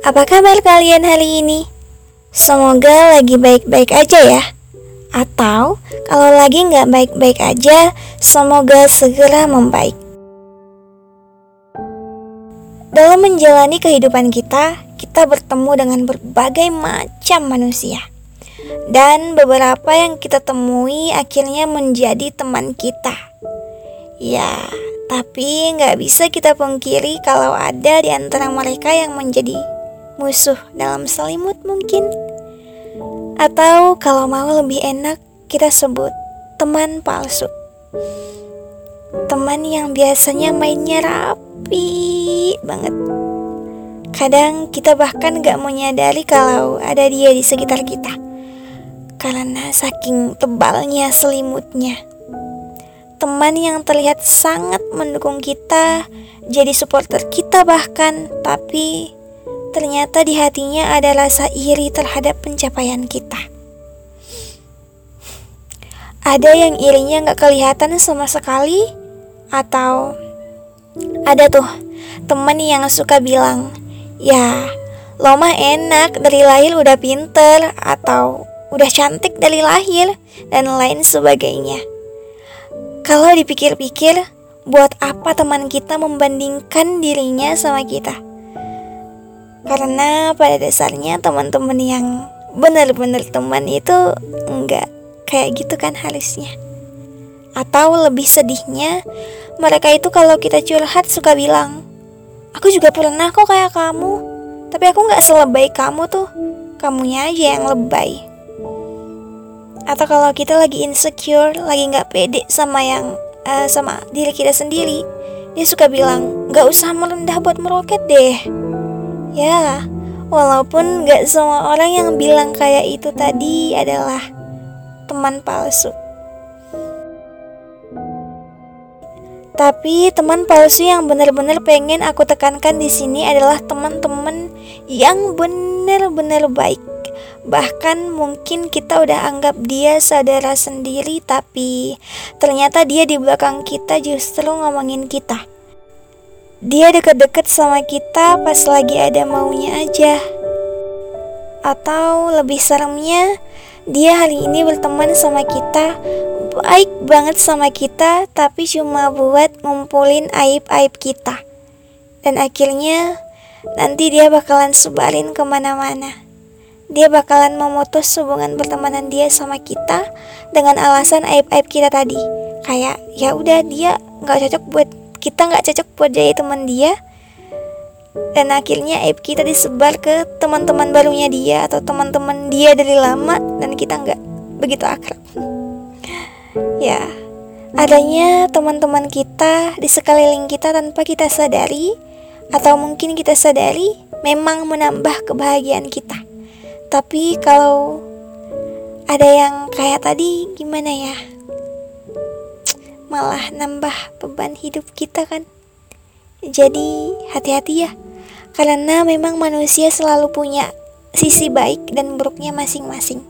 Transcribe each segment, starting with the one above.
Apa kabar kalian hari ini? Semoga lagi baik-baik aja ya. Atau kalau lagi nggak baik-baik aja, semoga segera membaik. Dalam menjalani kehidupan kita, kita bertemu dengan berbagai macam manusia. Dan beberapa yang kita temui akhirnya menjadi teman kita. Ya, tapi nggak bisa kita pungkiri kalau ada di antara mereka yang menjadi musuh dalam selimut mungkin. Atau kalau mau lebih enak kita sebut teman palsu. Teman yang biasanya mainnya rapi banget. Kadang kita bahkan gak menyadari kalau ada dia di sekitar kita. Karena saking tebalnya selimutnya teman yang terlihat sangat mendukung kita, jadi supporter kita bahkan, tapi ternyata di hatinya ada rasa iri terhadap pencapaian kita. Ada yang irinya nggak kelihatan sama sekali, atau ada tuh teman yang suka bilang, ya lo mah enak dari lahir udah pinter, atau udah cantik dari lahir, dan lain sebagainya. Kalau dipikir-pikir, buat apa teman kita membandingkan dirinya sama kita? Karena pada dasarnya teman-teman yang benar-benar teman itu enggak kayak gitu kan harusnya. Atau lebih sedihnya, mereka itu kalau kita curhat suka bilang, Aku juga pernah kok kayak kamu, tapi aku nggak selebay kamu tuh, kamunya aja yang lebay atau kalau kita lagi insecure lagi nggak pede sama yang uh, sama diri kita sendiri dia suka bilang nggak usah merendah buat meroket deh ya walaupun nggak semua orang yang bilang kayak itu tadi adalah teman palsu Tapi teman palsu yang benar-benar pengen aku tekankan di sini adalah teman-teman yang benar-benar baik. Bahkan mungkin kita udah anggap dia saudara sendiri tapi ternyata dia di belakang kita justru ngomongin kita. Dia deket-deket sama kita pas lagi ada maunya aja. Atau lebih seremnya, dia hari ini berteman sama kita, baik banget sama kita, tapi cuma buat ngumpulin aib-aib kita. Dan akhirnya nanti dia bakalan sebarin ke mana-mana dia bakalan memutus hubungan pertemanan dia sama kita dengan alasan aib-aib kita tadi. Kayak ya udah dia nggak cocok buat kita nggak cocok buat jadi teman dia. Dan akhirnya aib kita disebar ke teman-teman barunya dia atau teman-teman dia dari lama dan kita nggak begitu akrab. ya, adanya teman-teman kita di sekeliling kita tanpa kita sadari atau mungkin kita sadari memang menambah kebahagiaan kita. Tapi kalau ada yang kayak tadi gimana ya? Malah nambah beban hidup kita kan. Jadi hati-hati ya. Karena memang manusia selalu punya sisi baik dan buruknya masing-masing.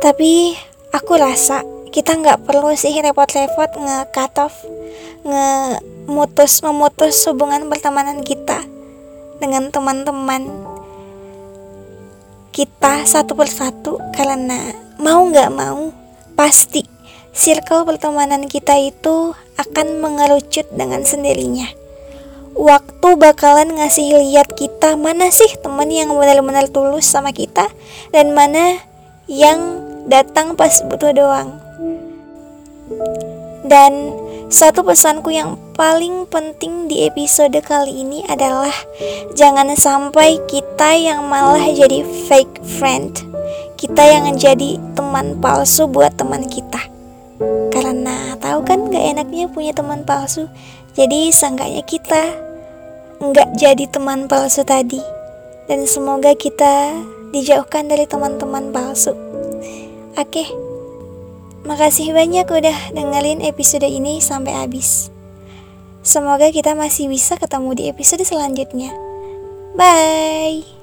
Tapi aku rasa kita nggak perlu sih repot-repot nge-cut off, nge-mutus, memutus hubungan pertemanan kita dengan teman-teman kita satu persatu karena mau nggak mau pasti circle pertemanan kita itu akan mengerucut dengan sendirinya. Waktu bakalan ngasih lihat kita mana sih teman yang benar-benar tulus sama kita dan mana yang datang pas butuh doang. Dan satu pesanku yang paling penting di episode kali ini adalah jangan sampai kita yang malah jadi fake friend. Kita yang jadi teman palsu buat teman kita. Karena tahu kan gak enaknya punya teman palsu. Jadi seenggaknya kita nggak jadi teman palsu tadi. Dan semoga kita dijauhkan dari teman-teman palsu. Oke. Makasih banyak udah dengerin episode ini sampai habis. Semoga kita masih bisa ketemu di episode selanjutnya. Bye.